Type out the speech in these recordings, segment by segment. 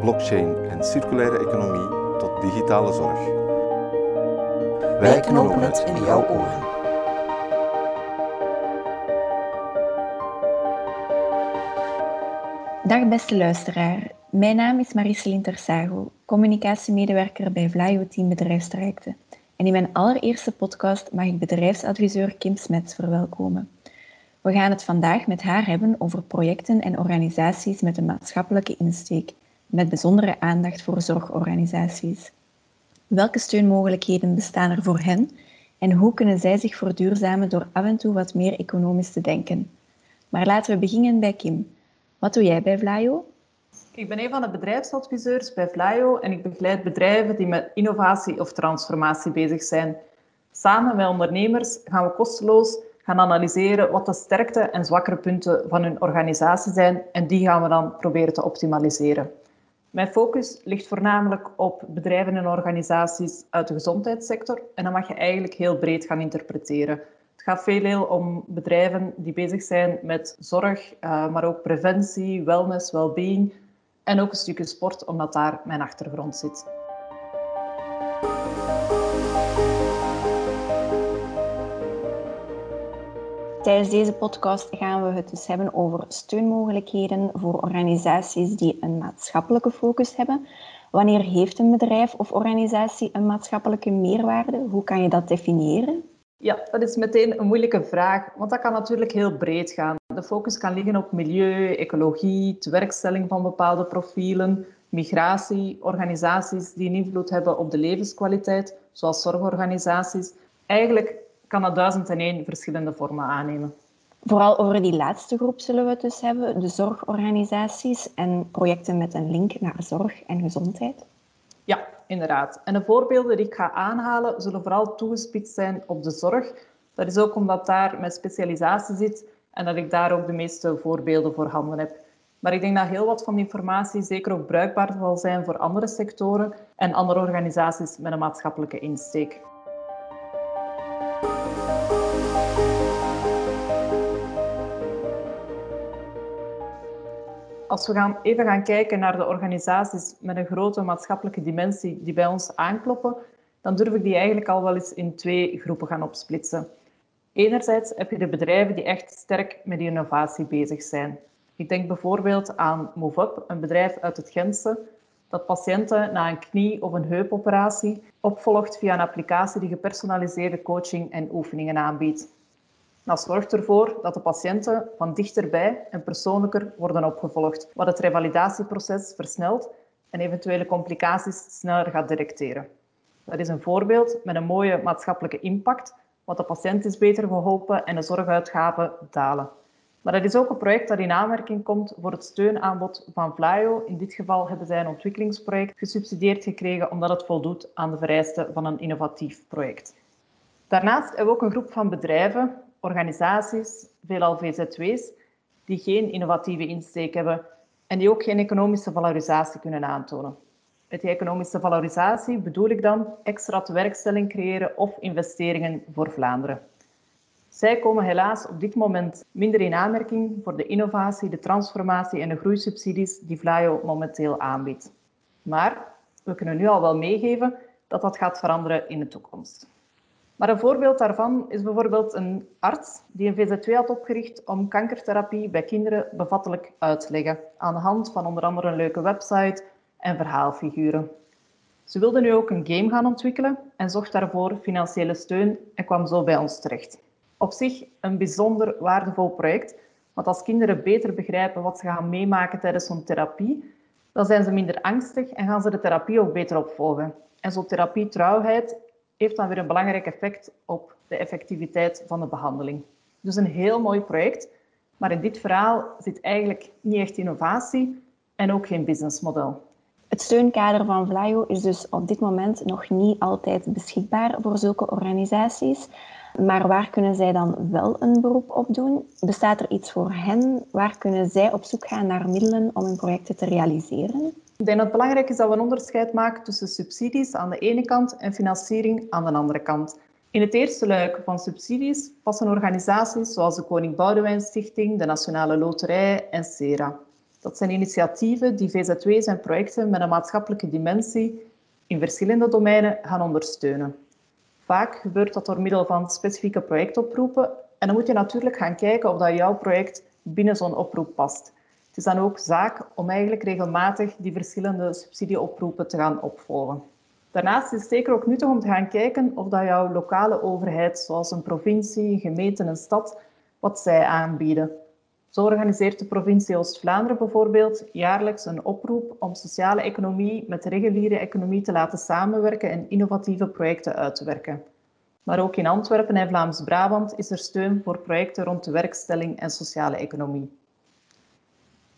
blockchain en circulaire economie tot digitale zorg. Wij knopen het in jouw oren. Dag beste luisteraar, mijn naam is Mariceline Tersago, communicatiemedewerker bij Vlaio Team Bedrijfstrajecten. En in mijn allereerste podcast mag ik bedrijfsadviseur Kim Smets verwelkomen. We gaan het vandaag met haar hebben over projecten en organisaties met een maatschappelijke insteek, met bijzondere aandacht voor zorgorganisaties. Welke steunmogelijkheden bestaan er voor hen en hoe kunnen zij zich verduurzamen door af en toe wat meer economisch te denken? Maar laten we beginnen bij Kim. Wat doe jij bij Vlaio? Ik ben een van de bedrijfsadviseurs bij Vlaio en ik begeleid bedrijven die met innovatie of transformatie bezig zijn. Samen met ondernemers gaan we kosteloos gaan analyseren wat de sterkte en zwakkere punten van hun organisatie zijn en die gaan we dan proberen te optimaliseren. Mijn focus ligt voornamelijk op bedrijven en organisaties uit de gezondheidssector en dat mag je eigenlijk heel breed gaan interpreteren. Het gaat veel om bedrijven die bezig zijn met zorg, eh, maar ook preventie, wellness, well-being en ook een stukje sport, omdat daar mijn achtergrond zit. Tijdens deze podcast gaan we het dus hebben over steunmogelijkheden voor organisaties die een maatschappelijke focus hebben. Wanneer heeft een bedrijf of organisatie een maatschappelijke meerwaarde? Hoe kan je dat definiëren? Ja, dat is meteen een moeilijke vraag, want dat kan natuurlijk heel breed gaan. De focus kan liggen op milieu, ecologie, tewerkstelling van bepaalde profielen, migratie, organisaties die een invloed hebben op de levenskwaliteit, zoals zorgorganisaties. Eigenlijk kan dat duizend en één verschillende vormen aannemen. Vooral over die laatste groep zullen we het dus hebben, de zorgorganisaties en projecten met een link naar zorg en gezondheid. Ja, inderdaad. En de voorbeelden die ik ga aanhalen zullen vooral toegespitst zijn op de zorg. Dat is ook omdat daar mijn specialisatie zit en dat ik daar ook de meeste voorbeelden voor handen heb. Maar ik denk dat heel wat van die informatie zeker ook bruikbaar zal zijn voor andere sectoren en andere organisaties met een maatschappelijke insteek. Als we gaan, even gaan kijken naar de organisaties met een grote maatschappelijke dimensie die bij ons aankloppen, dan durf ik die eigenlijk al wel eens in twee groepen gaan opsplitsen. Enerzijds heb je de bedrijven die echt sterk met innovatie bezig zijn. Ik denk bijvoorbeeld aan MoveUp, een bedrijf uit het Gentse, dat patiënten na een knie- of een heupoperatie opvolgt via een applicatie die gepersonaliseerde coaching en oefeningen aanbiedt. Dat zorgt ervoor dat de patiënten van dichterbij en persoonlijker worden opgevolgd, wat het revalidatieproces versnelt en eventuele complicaties sneller gaat detecteren. Dat is een voorbeeld met een mooie maatschappelijke impact, want de patiënt is beter geholpen en de zorguitgaven dalen. Maar dat is ook een project dat in aanmerking komt voor het steunaanbod van Vlaio. In dit geval hebben zij een ontwikkelingsproject gesubsidieerd gekregen omdat het voldoet aan de vereisten van een innovatief project. Daarnaast hebben we ook een groep van bedrijven organisaties, veelal VZW's, die geen innovatieve insteek hebben en die ook geen economische valorisatie kunnen aantonen. Met die economische valorisatie bedoel ik dan extra tewerkstelling creëren of investeringen voor Vlaanderen. Zij komen helaas op dit moment minder in aanmerking voor de innovatie, de transformatie en de groeisubsidies die Vlaio momenteel aanbiedt. Maar we kunnen nu al wel meegeven dat dat gaat veranderen in de toekomst. Maar een voorbeeld daarvan is bijvoorbeeld een arts die een VZW had opgericht om kankertherapie bij kinderen bevattelijk uit te leggen, aan de hand van onder andere een leuke website en verhaalfiguren. Ze wilde nu ook een game gaan ontwikkelen en zocht daarvoor financiële steun en kwam zo bij ons terecht. Op zich een bijzonder waardevol project, want als kinderen beter begrijpen wat ze gaan meemaken tijdens zo'n therapie, dan zijn ze minder angstig en gaan ze de therapie ook beter opvolgen. En zo'n therapietrouwheid heeft dan weer een belangrijk effect op de effectiviteit van de behandeling. Dus een heel mooi project, maar in dit verhaal zit eigenlijk niet echt innovatie en ook geen businessmodel. Het steunkader van Vlaio is dus op dit moment nog niet altijd beschikbaar voor zulke organisaties. Maar waar kunnen zij dan wel een beroep op doen? Bestaat er iets voor hen? Waar kunnen zij op zoek gaan naar middelen om hun projecten te realiseren? Ik denk dat het belangrijk is dat we een onderscheid maken tussen subsidies aan de ene kant en financiering aan de andere kant. In het eerste luik van subsidies passen organisaties zoals de Koning Boudewijn Stichting, de Nationale Loterij en CERA. Dat zijn initiatieven die VZW's en projecten met een maatschappelijke dimensie in verschillende domeinen gaan ondersteunen. Vaak gebeurt dat door middel van specifieke projectoproepen en dan moet je natuurlijk gaan kijken of dat jouw project binnen zo'n oproep past. Het is dan ook zaak om eigenlijk regelmatig die verschillende subsidieoproepen te gaan opvolgen. Daarnaast is het zeker ook nuttig om te gaan kijken of dat jouw lokale overheid, zoals een provincie, een gemeente, een stad, wat zij aanbieden. Zo organiseert de provincie Oost-Vlaanderen bijvoorbeeld jaarlijks een oproep om sociale economie met de reguliere economie te laten samenwerken en innovatieve projecten uit te werken. Maar ook in Antwerpen en Vlaams-Brabant is er steun voor projecten rond de werkstelling en sociale economie.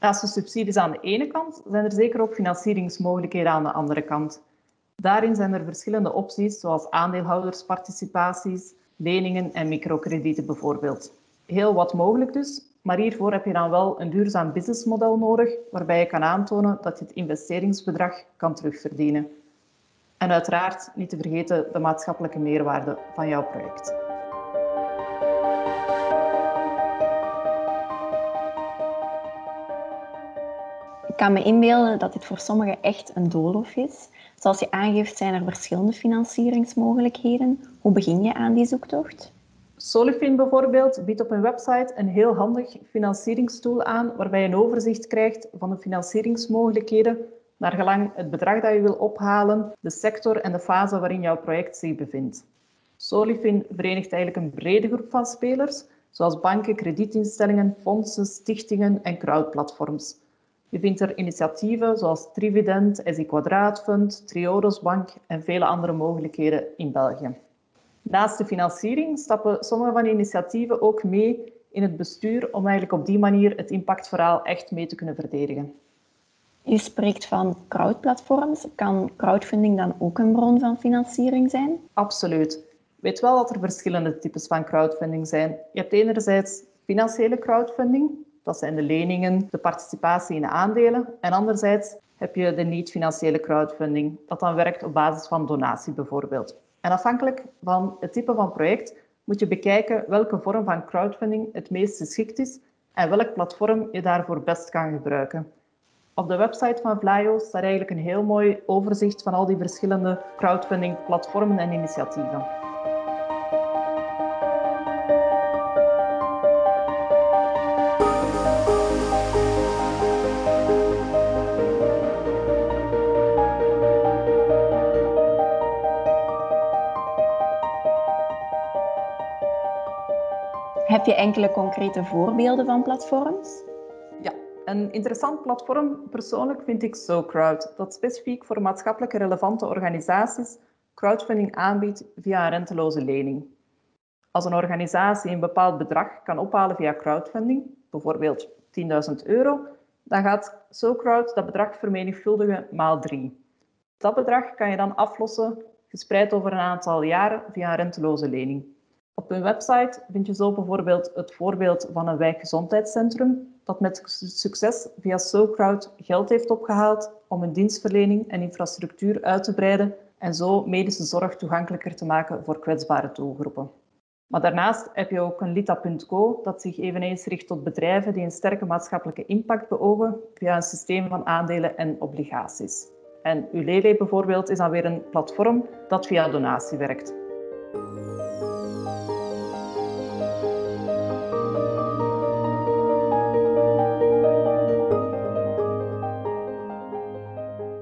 Naast de subsidies aan de ene kant zijn er zeker ook financieringsmogelijkheden aan de andere kant. Daarin zijn er verschillende opties, zoals aandeelhoudersparticipaties, leningen en microkredieten bijvoorbeeld. Heel wat mogelijk dus, maar hiervoor heb je dan wel een duurzaam businessmodel nodig, waarbij je kan aantonen dat je het investeringsbedrag kan terugverdienen. En uiteraard niet te vergeten de maatschappelijke meerwaarde van jouw project. Kan me inbeelden dat dit voor sommigen echt een doolhof is. Zoals je aangeeft zijn er verschillende financieringsmogelijkheden. Hoe begin je aan die zoektocht? Solifin bijvoorbeeld biedt op hun website een heel handig financieringstool aan waarbij je een overzicht krijgt van de financieringsmogelijkheden naar gelang het bedrag dat je wil ophalen, de sector en de fase waarin jouw project zich bevindt. Solifin verenigt eigenlijk een brede groep van spelers, zoals banken, kredietinstellingen, fondsen, stichtingen en crowdplatforms. Je vindt er initiatieven zoals Trivident, SI Triodos Bank en vele andere mogelijkheden in België. Naast de financiering stappen sommige van die initiatieven ook mee in het bestuur om eigenlijk op die manier het impactverhaal echt mee te kunnen verdedigen. Je spreekt van crowdplatforms. Kan crowdfunding dan ook een bron van financiering zijn? Absoluut. Weet wel dat er verschillende types van crowdfunding zijn. Je hebt enerzijds financiële crowdfunding, dat zijn de leningen, de participatie in de aandelen. En anderzijds heb je de niet-financiële crowdfunding, dat dan werkt op basis van donatie bijvoorbeeld. En afhankelijk van het type van project moet je bekijken welke vorm van crowdfunding het meest geschikt is en welk platform je daarvoor best kan gebruiken. Op de website van Vlaio staat eigenlijk een heel mooi overzicht van al die verschillende crowdfunding platformen en initiatieven. Heb je enkele concrete voorbeelden van platforms? Ja, een interessant platform persoonlijk vind ik SoCrowd, dat specifiek voor maatschappelijk relevante organisaties crowdfunding aanbiedt via een renteloze lening. Als een organisatie een bepaald bedrag kan ophalen via crowdfunding, bijvoorbeeld 10.000 euro, dan gaat SoCrowd dat bedrag vermenigvuldigen maal 3. Dat bedrag kan je dan aflossen, gespreid over een aantal jaren via een renteloze lening. Op hun website vind je zo bijvoorbeeld het voorbeeld van een wijkgezondheidscentrum dat met succes via SoCrowd geld heeft opgehaald om een dienstverlening en infrastructuur uit te breiden en zo medische zorg toegankelijker te maken voor kwetsbare doelgroepen. Maar daarnaast heb je ook een Lita.co dat zich eveneens richt tot bedrijven die een sterke maatschappelijke impact beogen via een systeem van aandelen en obligaties. En Ulele bijvoorbeeld is dan weer een platform dat via donatie werkt.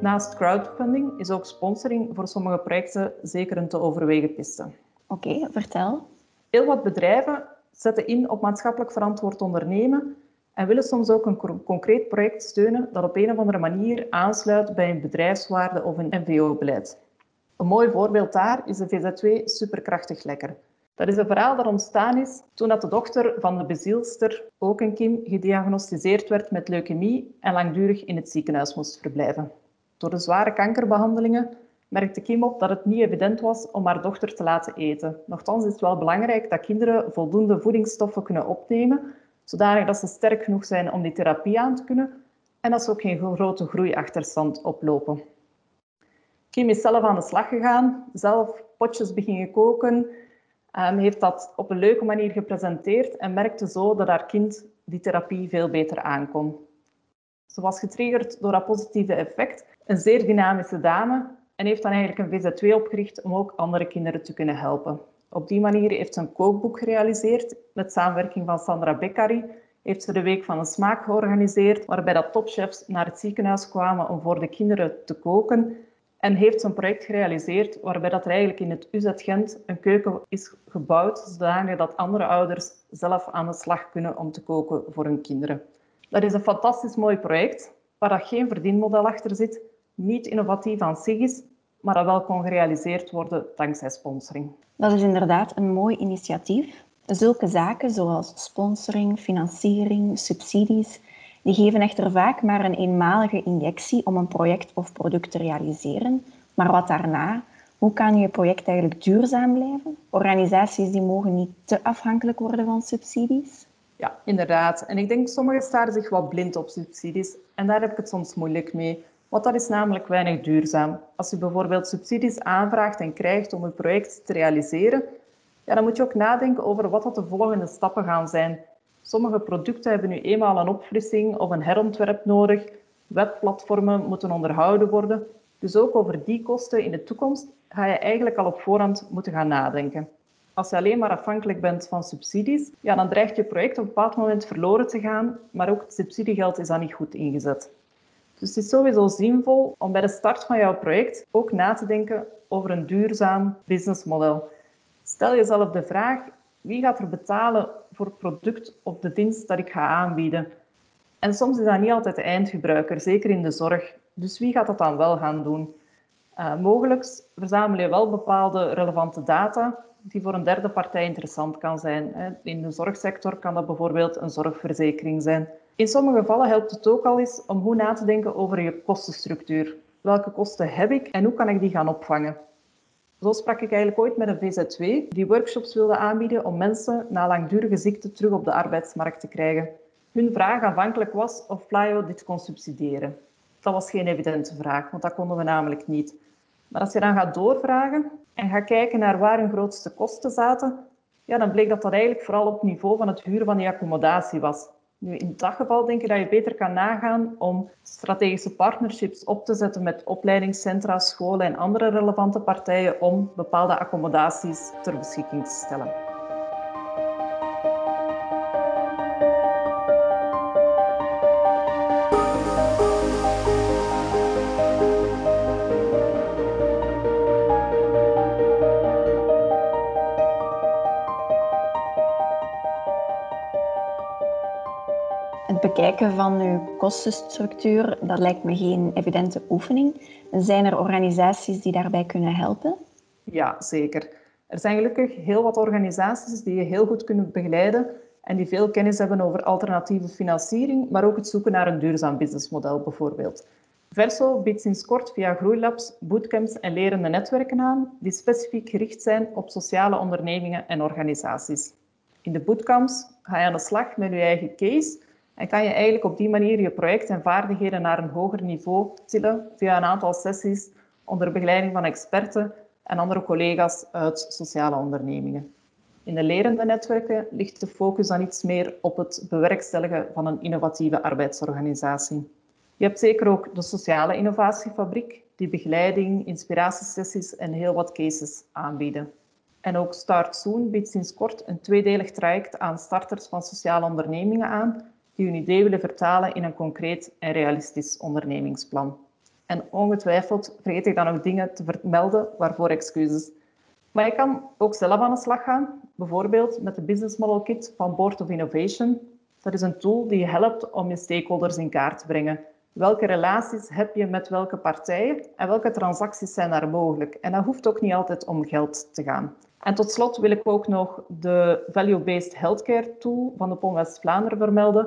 Naast crowdfunding is ook sponsoring voor sommige projecten zeker een te overwegen piste. Oké, vertel. Heel wat bedrijven zetten in op maatschappelijk verantwoord ondernemen en willen soms ook een concreet project steunen dat op een of andere manier aansluit bij een bedrijfswaarde of een NVO-beleid. Een mooi voorbeeld daar is de VZ2 Superkrachtig Lekker. Dat is een verhaal dat ontstaan is toen dat de dochter van de bezielster, ook een Kim, gediagnosticeerd werd met leukemie en langdurig in het ziekenhuis moest verblijven. Door de zware kankerbehandelingen merkte Kim op dat het niet evident was om haar dochter te laten eten. Nochtans is het wel belangrijk dat kinderen voldoende voedingsstoffen kunnen opnemen, zodanig dat ze sterk genoeg zijn om die therapie aan te kunnen en dat ze ook geen grote groeiachterstand oplopen. Kim is zelf aan de slag gegaan, zelf potjes beginnen koken, um, heeft dat op een leuke manier gepresenteerd en merkte zo dat haar kind die therapie veel beter aankon. Ze was getriggerd door dat positieve effect, een zeer dynamische dame en heeft dan eigenlijk een VZ2 opgericht om ook andere kinderen te kunnen helpen. Op die manier heeft ze een kookboek gerealiseerd met samenwerking van Sandra Beccari. Heeft ze de Week van de Smaak georganiseerd, waarbij dat topchefs naar het ziekenhuis kwamen om voor de kinderen te koken. En heeft ze een project gerealiseerd waarbij dat er eigenlijk in het UZ Gent een keuken is gebouwd, zodanig dat andere ouders zelf aan de slag kunnen om te koken voor hun kinderen. Dat is een fantastisch mooi project, waar dat geen verdienmodel achter zit, niet innovatief aan zich is, maar dat wel kon gerealiseerd worden dankzij sponsoring. Dat is inderdaad een mooi initiatief. Zulke zaken zoals sponsoring, financiering, subsidies, die geven echter vaak maar een eenmalige injectie om een project of product te realiseren. Maar wat daarna? Hoe kan je project eigenlijk duurzaam blijven? Organisaties die mogen niet te afhankelijk worden van subsidies. Ja, inderdaad. En ik denk sommigen staren zich wat blind op subsidies. En daar heb ik het soms moeilijk mee. Want dat is namelijk weinig duurzaam. Als je bijvoorbeeld subsidies aanvraagt en krijgt om een project te realiseren, ja, dan moet je ook nadenken over wat dat de volgende stappen gaan zijn. Sommige producten hebben nu eenmaal een opfrissing of een herontwerp nodig. Webplatformen moeten onderhouden worden. Dus ook over die kosten in de toekomst ga je eigenlijk al op voorhand moeten gaan nadenken. Als je alleen maar afhankelijk bent van subsidies, ja, dan dreigt je project op een bepaald moment verloren te gaan, maar ook het subsidiegeld is dan niet goed ingezet. Dus het is sowieso zinvol om bij de start van jouw project ook na te denken over een duurzaam businessmodel. Stel jezelf de vraag, wie gaat er betalen voor het product of de dienst dat ik ga aanbieden? En soms is dat niet altijd de eindgebruiker, zeker in de zorg. Dus wie gaat dat dan wel gaan doen? Uh, mogelijk verzamel je wel bepaalde relevante data die voor een derde partij interessant kan zijn. In de zorgsector kan dat bijvoorbeeld een zorgverzekering zijn. In sommige gevallen helpt het ook al eens om goed na te denken over je kostenstructuur. Welke kosten heb ik en hoe kan ik die gaan opvangen? Zo sprak ik eigenlijk ooit met een VZ2 die workshops wilde aanbieden om mensen na langdurige ziekte terug op de arbeidsmarkt te krijgen. Hun vraag aanvankelijk was of Flyo dit kon subsidiëren. Dat was geen evidente vraag, want dat konden we namelijk niet. Maar als je dan gaat doorvragen en gaat kijken naar waar hun grootste kosten zaten, ja, dan bleek dat dat eigenlijk vooral op niveau van het huren van die accommodatie was. Nu, in dat geval denk ik dat je beter kan nagaan om strategische partnerships op te zetten met opleidingscentra, scholen en andere relevante partijen om bepaalde accommodaties ter beschikking te stellen. Bekijken van uw kostenstructuur, dat lijkt me geen evidente oefening. Zijn er organisaties die daarbij kunnen helpen? Ja, zeker. Er zijn gelukkig heel wat organisaties die je heel goed kunnen begeleiden en die veel kennis hebben over alternatieve financiering, maar ook het zoeken naar een duurzaam businessmodel bijvoorbeeld. Verso biedt sinds kort via Groeilabs bootcamps en lerende netwerken aan die specifiek gericht zijn op sociale ondernemingen en organisaties. In de bootcamps ga je aan de slag met je eigen case en kan je eigenlijk op die manier je project en vaardigheden naar een hoger niveau tillen via een aantal sessies onder begeleiding van experten en andere collega's uit sociale ondernemingen. In de lerende netwerken ligt de focus dan iets meer op het bewerkstelligen van een innovatieve arbeidsorganisatie. Je hebt zeker ook de sociale innovatiefabriek, die begeleiding, inspiratiesessies en heel wat cases aanbieden. En ook Start Soon biedt sinds kort een tweedelig traject aan starters van sociale ondernemingen aan, die hun idee willen vertalen in een concreet en realistisch ondernemingsplan. En ongetwijfeld vergeet ik dan ook dingen te vermelden, waarvoor excuses. Maar je kan ook zelf aan de slag gaan, bijvoorbeeld met de Business Model Kit van Board of Innovation. Dat is een tool die je helpt om je stakeholders in kaart te brengen. Welke relaties heb je met welke partijen en welke transacties zijn daar mogelijk? En dat hoeft ook niet altijd om geld te gaan. En tot slot wil ik ook nog de Value-Based Healthcare Tool van de POM West-Vlaanderen vermelden,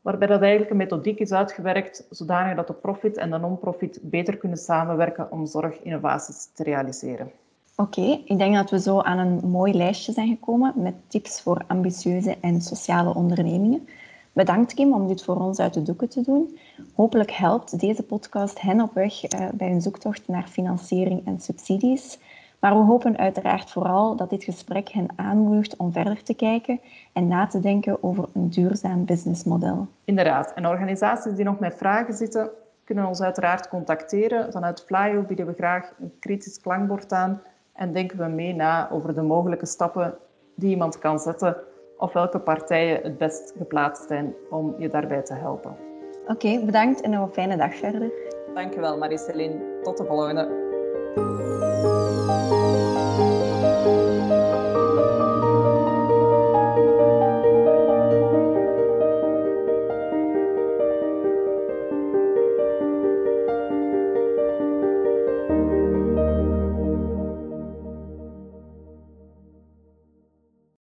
waarbij dat eigenlijk een methodiek is uitgewerkt zodanig dat de profit en de non-profit beter kunnen samenwerken om zorginnovaties te realiseren. Oké, ik denk dat we zo aan een mooi lijstje zijn gekomen met tips voor ambitieuze en sociale ondernemingen. Bedankt Kim om dit voor ons uit de doeken te doen. Hopelijk helpt deze podcast hen op weg uh, bij hun zoektocht naar financiering en subsidies. Maar we hopen uiteraard vooral dat dit gesprek hen aanmoedigt om verder te kijken en na te denken over een duurzaam businessmodel. Inderdaad, en organisaties die nog met vragen zitten, kunnen ons uiteraard contacteren. Vanuit Flyo bieden we graag een kritisch klankbord aan en denken we mee na over de mogelijke stappen die iemand kan zetten of welke partijen het best geplaatst zijn om je daarbij te helpen. Oké, bedankt en nog een fijne dag verder. Dankjewel Marie-Céline. Tot de volgende.